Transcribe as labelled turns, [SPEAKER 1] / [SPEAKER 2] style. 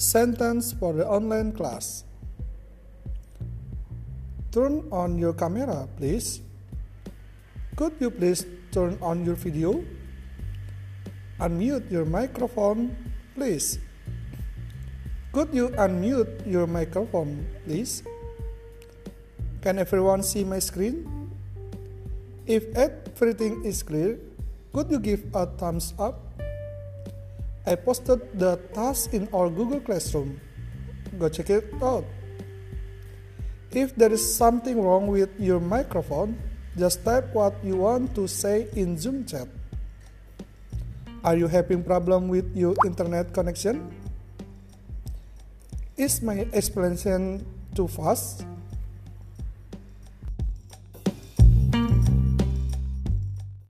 [SPEAKER 1] Sentence for the online class. Turn on your camera, please. Could you please turn on your video? Unmute your microphone, please. Could you unmute your microphone, please? Can everyone see my screen? If everything is clear, could you give a thumbs up? I posted the task in our Google Classroom. Go check it out. If there is something wrong with your microphone, just type what you want to say in Zoom chat. Are you having problem with your internet connection? Is my explanation too fast?